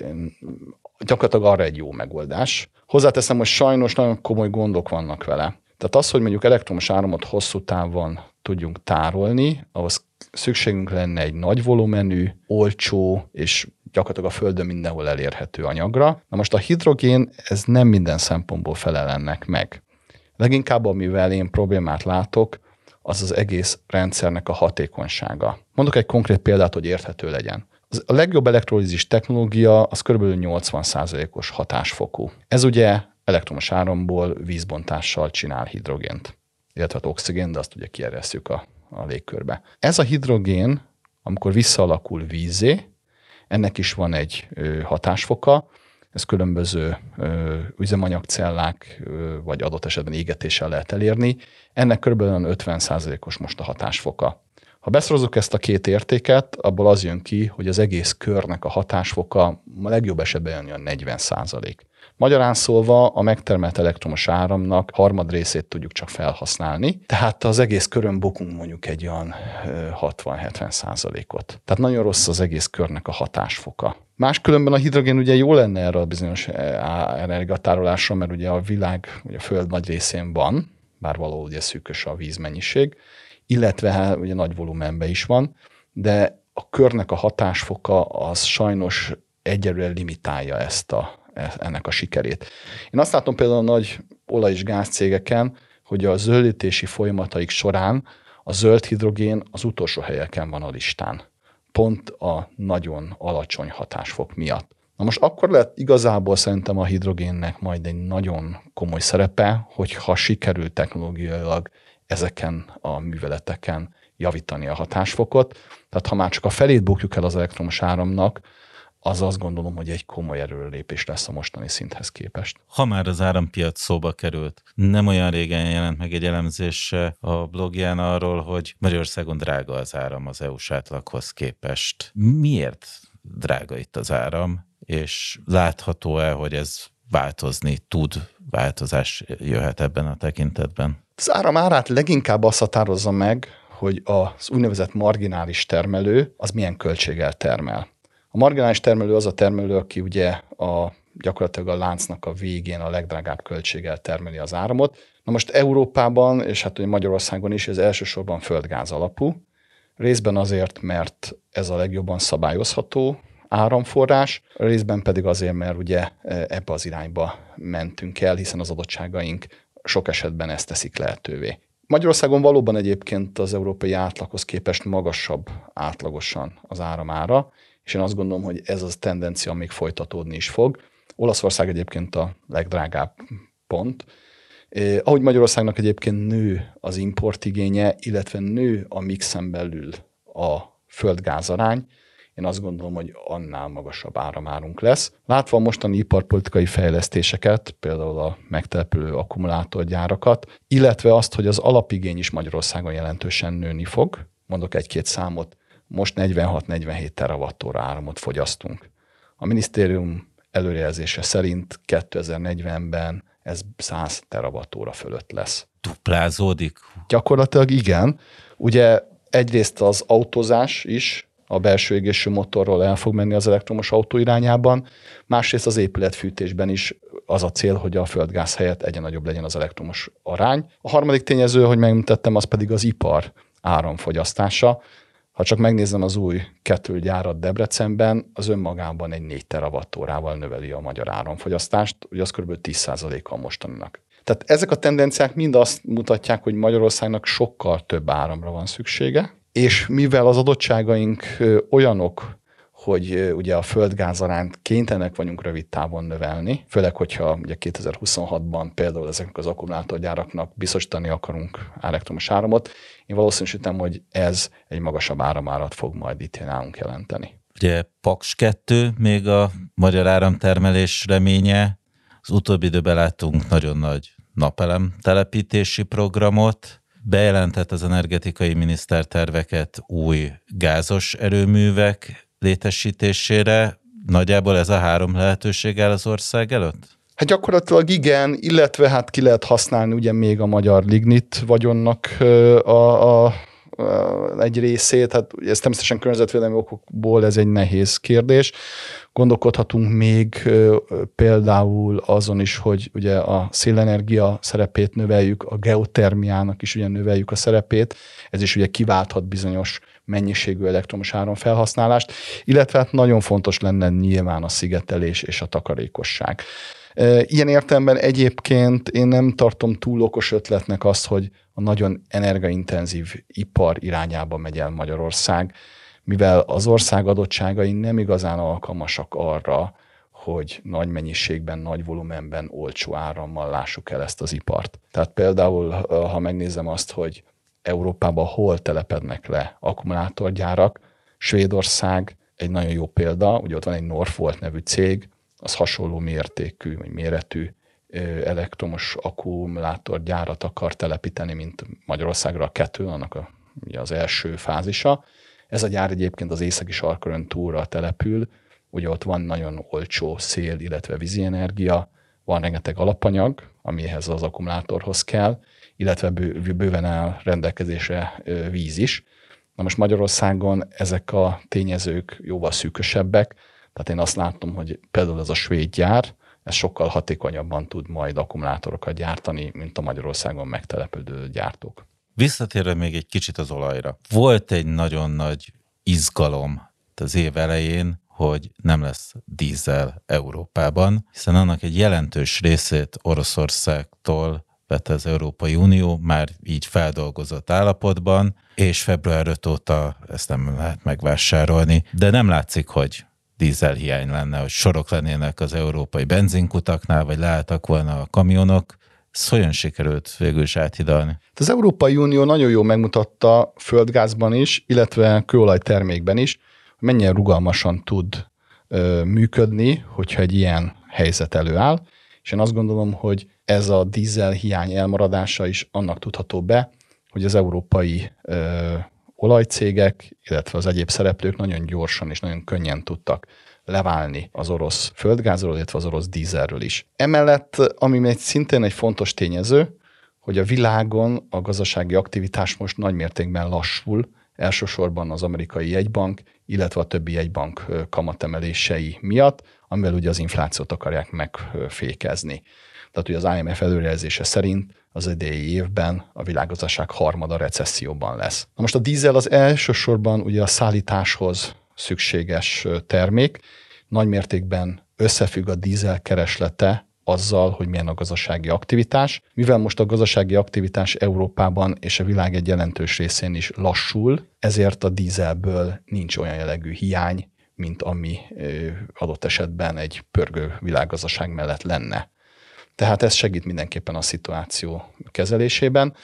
S2: gyakorlatilag arra egy jó megoldás. Hozzáteszem, hogy sajnos nagyon komoly gondok vannak vele. Tehát az, hogy mondjuk elektromos áramot hosszú távon tudjunk tárolni, ahhoz szükségünk lenne egy nagy volumenű, olcsó és gyakorlatilag a Földön mindenhol elérhető anyagra. Na most a hidrogén, ez nem minden szempontból felel ennek meg. Leginkább, amivel én problémát látok, az az egész rendszernek a hatékonysága. Mondok egy konkrét példát, hogy érthető legyen. A legjobb elektrolízis technológia az kb. 80%-os hatásfokú. Ez ugye elektromos áramból vízbontással csinál hidrogént, illetve hát oxigén, de azt ugye kieresszük a, a légkörbe. Ez a hidrogén, amikor visszaalakul vízé, ennek is van egy hatásfoka, ez különböző üzemanyagcellák, vagy adott esetben égetéssel lehet elérni. Ennek kb. 50%-os most a hatásfoka. Ha beszorozzuk ezt a két értéket, abból az jön ki, hogy az egész körnek a hatásfoka a legjobb esetben jön 40 százalék. Magyarán szólva a megtermelt elektromos áramnak harmad részét tudjuk csak felhasználni, tehát az egész körön bukunk mondjuk egy olyan 60-70 százalékot. Tehát nagyon rossz az egész körnek a hatásfoka. Máskülönben a hidrogén ugye jó lenne erre a bizonyos energiatárolásra, mert ugye a világ, ugye a Föld nagy részén van, bár valahol ugye szűkös a vízmennyiség, illetve hát ugye nagy volumenben is van, de a körnek a hatásfoka az sajnos egyelőre limitálja ezt a, e, ennek a sikerét. Én azt látom például a nagy olaj- és gázcégeken, hogy a zöldítési folyamataik során a zöld hidrogén az utolsó helyeken van a listán. Pont a nagyon alacsony hatásfok miatt. Na most akkor lett igazából szerintem a hidrogénnek majd egy nagyon komoly szerepe, hogyha sikerül technológiailag ezeken a műveleteken javítani a hatásfokot. Tehát ha már csak a felét bukjuk el az elektromos áramnak, az azt gondolom, hogy egy komoly erőrelépés lesz a mostani szinthez képest.
S1: Ha már az árampiac szóba került, nem olyan régen jelent meg egy elemzés a blogján arról, hogy Magyarországon drága az áram az EU-s átlaghoz képest. Miért drága itt az áram, és látható-e, hogy ez változni tud, változás jöhet ebben a tekintetben?
S2: Az áram árát leginkább azt határozza meg, hogy az úgynevezett marginális termelő az milyen költséggel termel. A marginális termelő az a termelő, aki ugye a gyakorlatilag a láncnak a végén a legdrágább költséggel termeli az áramot. Na most Európában, és hát ugye Magyarországon is, ez elsősorban földgáz alapú, részben azért, mert ez a legjobban szabályozható áramforrás, részben pedig azért, mert ugye ebbe az irányba mentünk el, hiszen az adottságaink sok esetben ezt teszik lehetővé. Magyarországon valóban egyébként az európai átlaghoz képest magasabb átlagosan az áramára, és én azt gondolom, hogy ez az tendencia még folytatódni is fog. Olaszország egyébként a legdrágább pont. Eh, ahogy Magyarországnak egyébként nő az importigénye, illetve nő a mixen belül a földgázarány, én azt gondolom, hogy annál magasabb áramárunk lesz. Látva a mostani iparpolitikai fejlesztéseket, például a megtelepülő akkumulátorgyárakat, illetve azt, hogy az alapigény is Magyarországon jelentősen nőni fog, mondok egy-két számot, most 46-47 terawattóra áramot fogyasztunk. A minisztérium előrejelzése szerint 2040-ben ez 100 terawattóra fölött lesz.
S1: Duplázódik?
S2: Gyakorlatilag igen. Ugye egyrészt az autózás is a belső égésű motorról el fog menni az elektromos autó irányában, másrészt az épületfűtésben is az a cél, hogy a földgáz helyett egyen nagyobb legyen az elektromos arány. A harmadik tényező, hogy megmutattam, az pedig az ipar áramfogyasztása. Ha csak megnézem az új kettőgyárat Debrecenben, az önmagában egy 4 terawattórával növeli a magyar áramfogyasztást, ugye az kb. 10%-a mostaninak. Tehát ezek a tendenciák mind azt mutatják, hogy Magyarországnak sokkal több áramra van szüksége, és mivel az adottságaink olyanok, hogy ugye a földgázarányt kénytelenek vagyunk rövid távon növelni, főleg, hogyha ugye 2026-ban például ezeknek az akkumulátorgyáraknak biztosítani akarunk elektromos áramot, én valószínűsítem, hogy ez egy magasabb áramárat fog majd itt nálunk jelenteni.
S1: Ugye Paks 2 még a magyar áramtermelés reménye, az utóbbi időben láttunk nagyon nagy napelem telepítési programot, bejelentett az energetikai miniszter terveket új gázos erőművek létesítésére. Nagyjából ez a három lehetőség áll az ország előtt?
S2: Hát gyakorlatilag igen, illetve hát ki lehet használni ugye még a magyar lignit vagyonnak a, a egy részét, hát ez természetesen környezetvédelmi okokból ez egy nehéz kérdés. Gondolkodhatunk még például azon is, hogy ugye a szélenergia szerepét növeljük, a geotermiának is ugye növeljük a szerepét, ez is ugye kiválthat bizonyos mennyiségű elektromos áram felhasználást, illetve hát nagyon fontos lenne nyilván a szigetelés és a takarékosság. Ilyen értelemben egyébként én nem tartom túl okos ötletnek azt, hogy a nagyon energiaintenzív ipar irányába megy el Magyarország, mivel az ország adottságai nem igazán alkalmasak arra, hogy nagy mennyiségben, nagy volumenben, olcsó árammal lássuk el ezt az ipart. Tehát például, ha megnézem azt, hogy Európában hol telepednek le akkumulátorgyárak, Svédország egy nagyon jó példa, ugye ott van egy Northvolt nevű cég, az hasonló mértékű, vagy méretű elektromos akkumulátorgyárat akar telepíteni, mint Magyarországra a kettő, annak a, ugye az első fázisa. Ez a gyár egyébként az északi sarkörön túlra települ, ugye ott van nagyon olcsó szél, illetve vízi energia, van rengeteg alapanyag, amihez az akkumulátorhoz kell, illetve bőven áll rendelkezésre víz is. Na most Magyarországon ezek a tényezők jóval szűkösebbek, tehát én azt látom, hogy például ez a svéd gyár, ez sokkal hatékonyabban tud majd akkumulátorokat gyártani, mint a Magyarországon megtelepődő gyártók.
S1: Visszatérve még egy kicsit az olajra. Volt egy nagyon nagy izgalom az év elején, hogy nem lesz dízel Európában, hiszen annak egy jelentős részét Oroszországtól vett az Európai Unió, már így feldolgozott állapotban, és február 5 óta ezt nem lehet megvásárolni, de nem látszik, hogy dízelhiány lenne, hogy sorok lennének az európai benzinkutaknál, vagy leálltak volna a kamionok. Ez hogyan sikerült végül is áthidalni?
S2: Az Európai Unió nagyon jól megmutatta földgázban is, illetve kőolajtermékben is, hogy mennyire rugalmasan tud ö, működni, hogyha egy ilyen helyzet előáll. És én azt gondolom, hogy ez a dízel hiány elmaradása is annak tudható be, hogy az európai ö, olajcégek, illetve az egyéb szereplők nagyon gyorsan és nagyon könnyen tudtak leválni az orosz földgázról, illetve az orosz dízelről is. Emellett, ami egy szintén egy fontos tényező, hogy a világon a gazdasági aktivitás most nagy mértékben lassul, elsősorban az amerikai jegybank, illetve a többi jegybank kamatemelései miatt, amivel ugye az inflációt akarják megfékezni. Tehát ugye az IMF előrejelzése szerint az idei évben a világgazdaság harmada recesszióban lesz. Na most a dízel az elsősorban ugye a szállításhoz szükséges termék, nagy mértékben összefügg a dízel kereslete azzal, hogy milyen a gazdasági aktivitás. Mivel most a gazdasági aktivitás Európában és a világ egy jelentős részén is lassul, ezért a dízelből nincs olyan jellegű hiány, mint ami adott esetben egy pörgő világgazdaság mellett lenne. Tehát ez segít mindenképpen a szituáció kezelésében.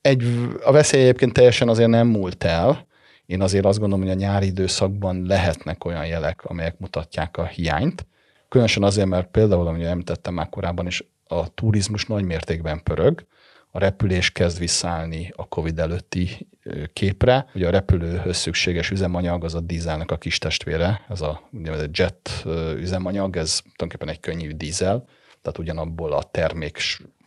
S2: Egy, a veszély egyébként teljesen azért nem múlt el. Én azért azt gondolom, hogy a nyári időszakban lehetnek olyan jelek, amelyek mutatják a hiányt. Különösen azért, mert például, amit említettem már korábban is, a turizmus nagy mértékben pörög, a repülés kezd visszaállni a COVID előtti képre. Ugye a repülőhöz szükséges üzemanyag az a dízelnek a kis testvére, ez a jet üzemanyag, ez tulajdonképpen egy könnyű dízel, tehát ugyanabból a termék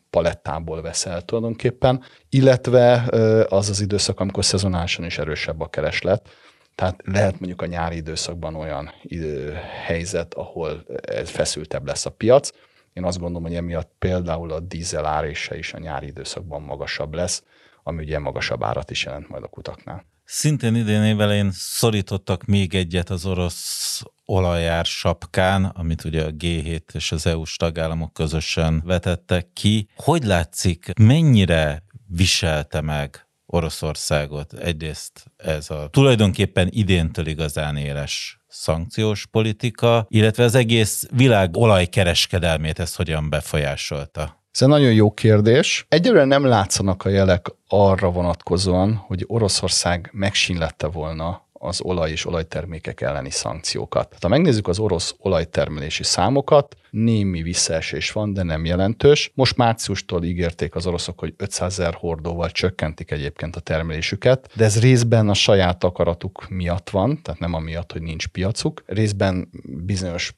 S2: palettából veszel tulajdonképpen, illetve az az időszak, amikor szezonálisan is erősebb a kereslet, tehát lehet mondjuk a nyári időszakban olyan idő, helyzet, ahol feszültebb lesz a piac. Én azt gondolom, hogy emiatt például a dízel árése is a nyári időszakban magasabb lesz, ami ugye magasabb árat is jelent majd a kutaknál.
S1: Szintén idén évelején szorítottak még egyet az orosz olajár sapkán, amit ugye a G7 és az EU-s tagállamok közösen vetettek ki. Hogy látszik, mennyire viselte meg Oroszországot egyrészt ez a tulajdonképpen idéntől igazán éles szankciós politika, illetve az egész világ olajkereskedelmét ez hogyan befolyásolta?
S2: Ez egy nagyon jó kérdés. Egyelőre nem látszanak a jelek arra vonatkozóan, hogy Oroszország megsínlette volna az olaj és olajtermékek elleni szankciókat. Tehát, ha megnézzük az orosz olajtermelési számokat, némi visszaesés van, de nem jelentős. Most márciustól ígérték az oroszok, hogy 500 ezer hordóval csökkentik egyébként a termelésüket, de ez részben a saját akaratuk miatt van, tehát nem amiatt, hogy nincs piacuk. Részben bizonyos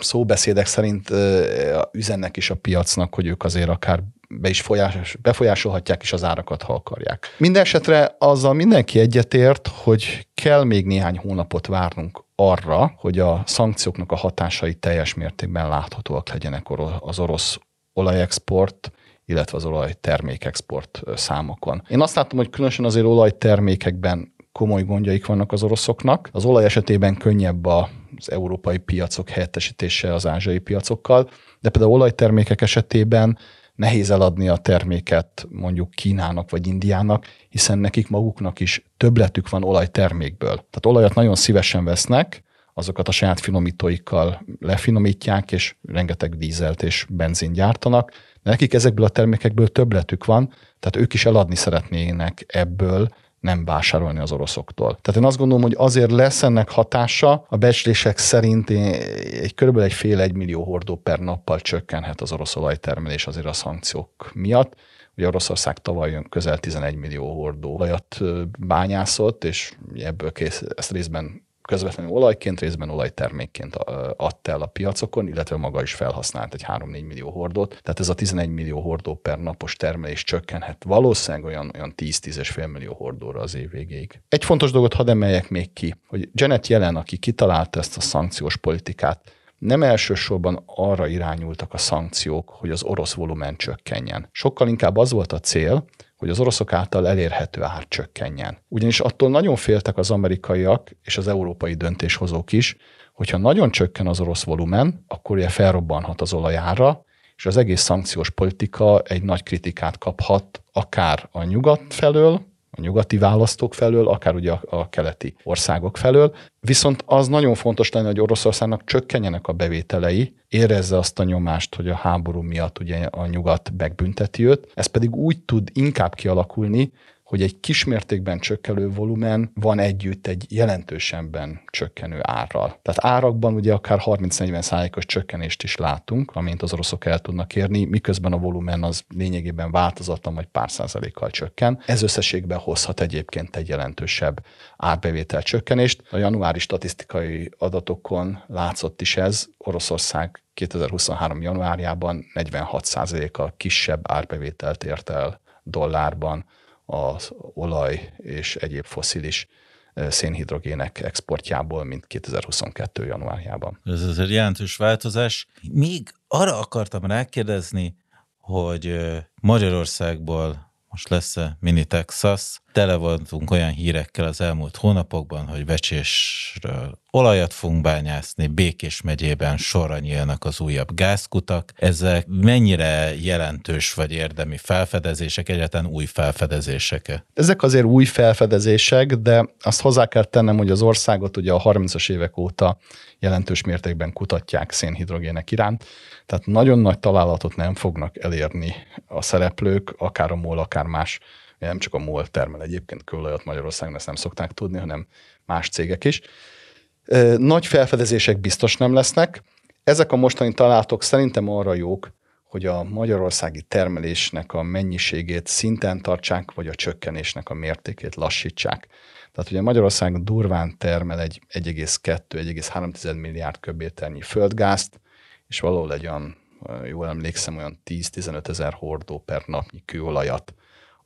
S2: szóbeszédek szerint üzennek is a piacnak, hogy ők azért akár be is folyás, befolyásolhatják is az árakat, ha akarják. Mindenesetre azzal mindenki egyetért, hogy kell még néhány hónapot várnunk arra, hogy a szankcióknak a hatásai teljes mértékben láthatóak legyenek az orosz olajexport, illetve az olajtermékexport számokon. Én azt látom, hogy különösen azért olajtermékekben komoly gondjaik vannak az oroszoknak. Az olaj esetében könnyebb az európai piacok helyettesítése az ázsiai piacokkal, de például olajtermékek esetében nehéz eladni a terméket mondjuk Kínának vagy Indiának, hiszen nekik maguknak is többletük van olajtermékből. Tehát olajat nagyon szívesen vesznek, azokat a saját finomítóikkal lefinomítják, és rengeteg dízelt és benzin gyártanak, de nekik ezekből a termékekből többletük van, tehát ők is eladni szeretnének ebből, nem vásárolni az oroszoktól. Tehát én azt gondolom, hogy azért lesz ennek hatása, a becslések szerint egy kb. egy fél egy millió hordó per nappal csökkenhet az orosz olajtermelés azért a szankciók miatt. Ugye Oroszország tavaly jön közel 11 millió hordó olajat bányászott, és ebből kész, ezt részben közvetlenül olajként, részben olajtermékként adta el a piacokon, illetve maga is felhasznált egy 3-4 millió hordót. Tehát ez a 11 millió hordó per napos termelés csökkenhet valószínűleg olyan, olyan 10-10,5 millió hordóra az év végéig. Egy fontos dolgot hadd emeljek még ki, hogy Janet Jelen, aki kitalálta ezt a szankciós politikát, nem elsősorban arra irányultak a szankciók, hogy az orosz volumen csökkenjen. Sokkal inkább az volt a cél, hogy az oroszok által elérhető ár csökkenjen. Ugyanis attól nagyon féltek az amerikaiak és az európai döntéshozók is, hogyha nagyon csökken az orosz volumen, akkor ugye felrobbanhat az olajára, és az egész szankciós politika egy nagy kritikát kaphat akár a nyugat felől, a nyugati választók felől, akár ugye a, a keleti országok felől. Viszont az nagyon fontos lenne, hogy Oroszországnak csökkenjenek a bevételei, érezze azt a nyomást, hogy a háború miatt ugye a nyugat megbünteti őt. Ez pedig úgy tud inkább kialakulni, hogy egy kismértékben csökkelő volumen van együtt egy jelentősebben csökkenő árral. Tehát árakban ugye akár 30-40 százalékos csökkenést is látunk, amint az oroszok el tudnak érni, miközben a volumen az lényegében változatlan vagy pár százalékkal csökken. Ez összességben hozhat egyébként egy jelentősebb árbevétel csökkenést. A januári statisztikai adatokon látszott is ez, Oroszország 2023. januárjában 46%-kal kisebb árbevételt ért el dollárban az olaj és egyéb foszilis szénhidrogének exportjából, mint 2022. januárjában.
S1: Ez azért jelentős változás. Még arra akartam rákérdezni, hogy Magyarországból most lesz-e mini Texas. Tele voltunk olyan hírekkel az elmúlt hónapokban, hogy vecsésről olajat fogunk bányászni, Békés megyében sorra nyílnak az újabb gázkutak. Ezek mennyire jelentős vagy érdemi felfedezések, egyáltalán új felfedezések
S2: Ezek azért új felfedezések, de azt hozzá kell tennem, hogy az országot ugye a 30-as évek óta jelentős mértékben kutatják szénhidrogének iránt, tehát nagyon nagy találatot nem fognak elérni a szereplők, akár a MOL, akár más, nem csak a MOL termel egyébként kőolajat Magyarországon, ezt nem szokták tudni, hanem más cégek is. Nagy felfedezések biztos nem lesznek. Ezek a mostani találatok szerintem arra jók, hogy a magyarországi termelésnek a mennyiségét szinten tartsák, vagy a csökkenésnek a mértékét lassítsák. Tehát ugye Magyarország durván termel egy 1,2-1,3 milliárd köbméternyi földgázt, és valahol egy olyan, jól emlékszem, olyan 10-15 ezer hordó per napnyi kőolajat,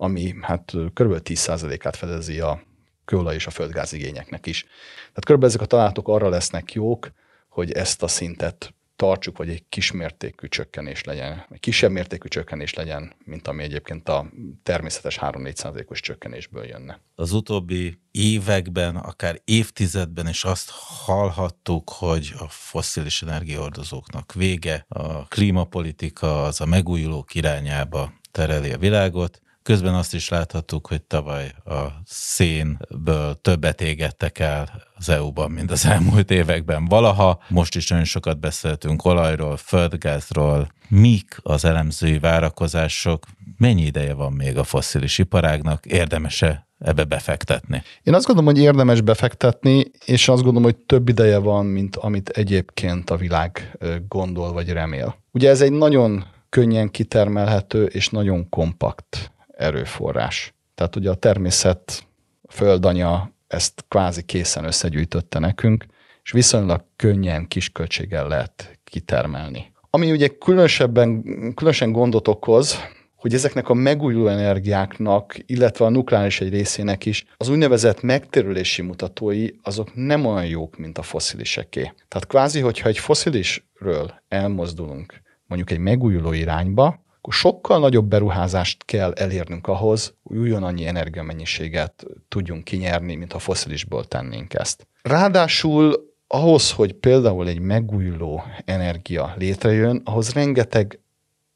S2: ami hát kb. 10%-át fedezi a kőolaj és a földgáz igényeknek is. Tehát kb. ezek a találatok arra lesznek jók, hogy ezt a szintet tartsuk, vagy egy kismértékű csökkenés legyen, egy kisebb mértékű csökkenés legyen, mint ami egyébként a természetes 3-4 os csökkenésből jönne.
S1: Az utóbbi években, akár évtizedben is azt hallhattuk, hogy a fosszilis energiaordozóknak vége, a klímapolitika az a megújulók irányába tereli a világot, Közben azt is láthattuk, hogy tavaly a szénből többet égettek el az EU-ban, mint az elmúlt években valaha. Most is nagyon sokat beszéltünk olajról, földgázról. Mik az elemzői várakozások? Mennyi ideje van még a fosszilis iparágnak? Érdemese ebbe befektetni?
S2: Én azt gondolom, hogy érdemes befektetni, és azt gondolom, hogy több ideje van, mint amit egyébként a világ gondol vagy remél. Ugye ez egy nagyon könnyen kitermelhető és nagyon kompakt erőforrás. Tehát ugye a természet, a földanya ezt kvázi készen összegyűjtötte nekünk, és viszonylag könnyen, kis költséggel lehet kitermelni. Ami ugye különösebben, különösen gondot okoz, hogy ezeknek a megújuló energiáknak, illetve a nukleáris egy részének is az úgynevezett megterülési mutatói azok nem olyan jók, mint a fossziliseké. Tehát kvázi, hogyha egy foszilisről elmozdulunk mondjuk egy megújuló irányba, akkor sokkal nagyobb beruházást kell elérnünk ahhoz, hogy ugyanannyi energiamennyiséget tudjunk kinyerni, mint ha foszilisból tennénk ezt. Ráadásul ahhoz, hogy például egy megújuló energia létrejön, ahhoz rengeteg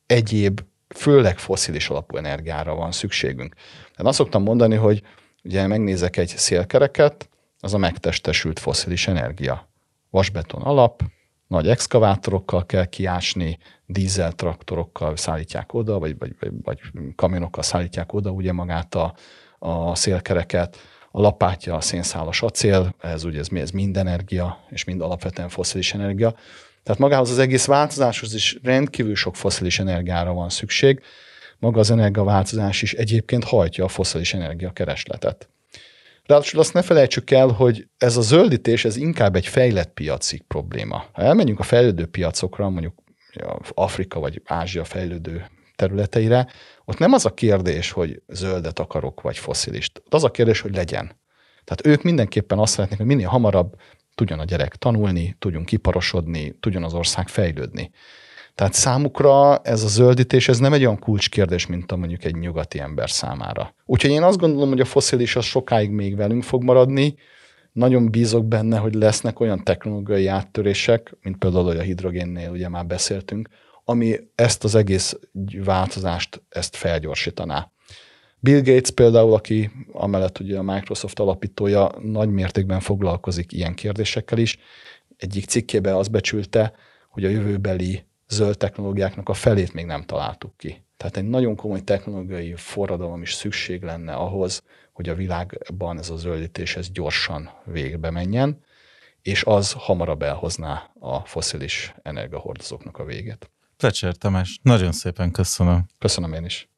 S2: egyéb, főleg foszilis alapú energiára van szükségünk. Tehát azt szoktam mondani, hogy ugye megnézek egy szélkereket, az a megtestesült foszilis energia. Vasbeton alap, nagy exkavátorokkal kell kiásni, dízel traktorokkal szállítják oda, vagy, vagy, vagy, vagy kamionokkal szállítják oda ugye magát a, a szélkereket, a lapátja a szénszálas acél, ez ugye ez, ez mind energia, és mind alapvetően foszilis energia. Tehát magához az egész változáshoz is rendkívül sok foszilis energiára van szükség. Maga az energiaváltozás is egyébként hajtja a foszilis energia keresletet. Ráadásul azt ne felejtsük el, hogy ez a zöldítés, ez inkább egy fejlett piaci probléma. Ha elmegyünk a fejlődő piacokra, mondjuk Afrika vagy Ázsia fejlődő területeire, ott nem az a kérdés, hogy zöldet akarok, vagy foszilist. Ott az a kérdés, hogy legyen. Tehát ők mindenképpen azt szeretnék, hogy minél hamarabb tudjon a gyerek tanulni, tudjon kiparosodni, tudjon az ország fejlődni. Tehát számukra ez a zöldítés, ez nem egy olyan kulcskérdés, mint a mondjuk egy nyugati ember számára. Úgyhogy én azt gondolom, hogy a foszilis az sokáig még velünk fog maradni, nagyon bízok benne, hogy lesznek olyan technológiai áttörések, mint például a hidrogénnél ugye már beszéltünk, ami ezt az egész változást ezt felgyorsítaná. Bill Gates például, aki amellett ugye a Microsoft alapítója, nagy mértékben foglalkozik ilyen kérdésekkel is. Egyik cikkébe az becsülte, hogy a jövőbeli zöld technológiáknak a felét még nem találtuk ki. Tehát egy nagyon komoly technológiai forradalom is szükség lenne ahhoz, hogy a világban ez a zöldítés ez gyorsan végbe menjen, és az hamarabb elhozná a foszilis energiahordozóknak a végét.
S1: Plecser Tamás, nagyon szépen köszönöm.
S2: Köszönöm én is.